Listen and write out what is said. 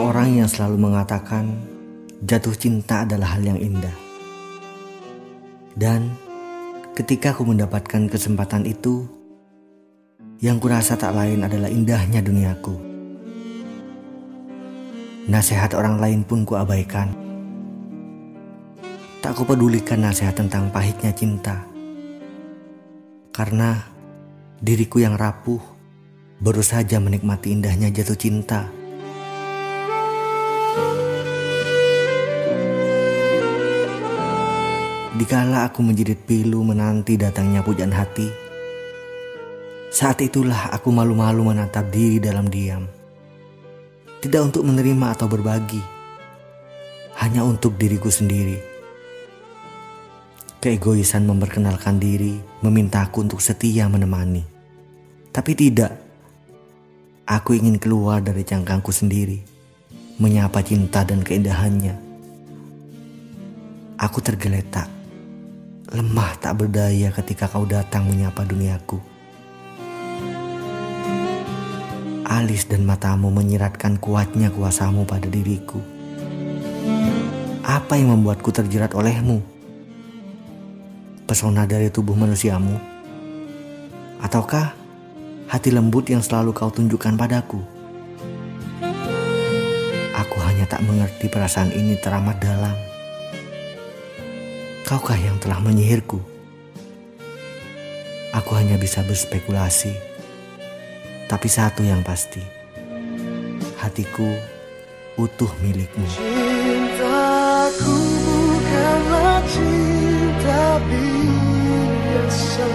orang yang selalu mengatakan jatuh cinta adalah hal yang indah. Dan ketika aku mendapatkan kesempatan itu, yang kurasa tak lain adalah indahnya duniaku. Nasihat orang lain pun kuabaikan. Tak kupedulikan nasihat tentang pahitnya cinta. Karena diriku yang rapuh baru saja menikmati indahnya jatuh cinta. Dikala aku menjerit pilu menanti datangnya pujian hati, saat itulah aku malu-malu menatap diri dalam diam. Tidak untuk menerima atau berbagi, hanya untuk diriku sendiri. Keegoisan memperkenalkan diri, memintaku untuk setia menemani. Tapi tidak, aku ingin keluar dari cangkangku sendiri, menyapa cinta dan keindahannya. Aku tergeletak lemah tak berdaya ketika kau datang menyapa duniaku. Alis dan matamu menyiratkan kuatnya kuasamu pada diriku. Apa yang membuatku terjerat olehmu? Pesona dari tubuh manusiamu? Ataukah hati lembut yang selalu kau tunjukkan padaku? Aku hanya tak mengerti perasaan ini teramat dalam. Kaukah yang telah menyihirku? Aku hanya bisa berspekulasi. Tapi satu yang pasti, hatiku utuh milikmu. Cintaku bukanlah cinta biasa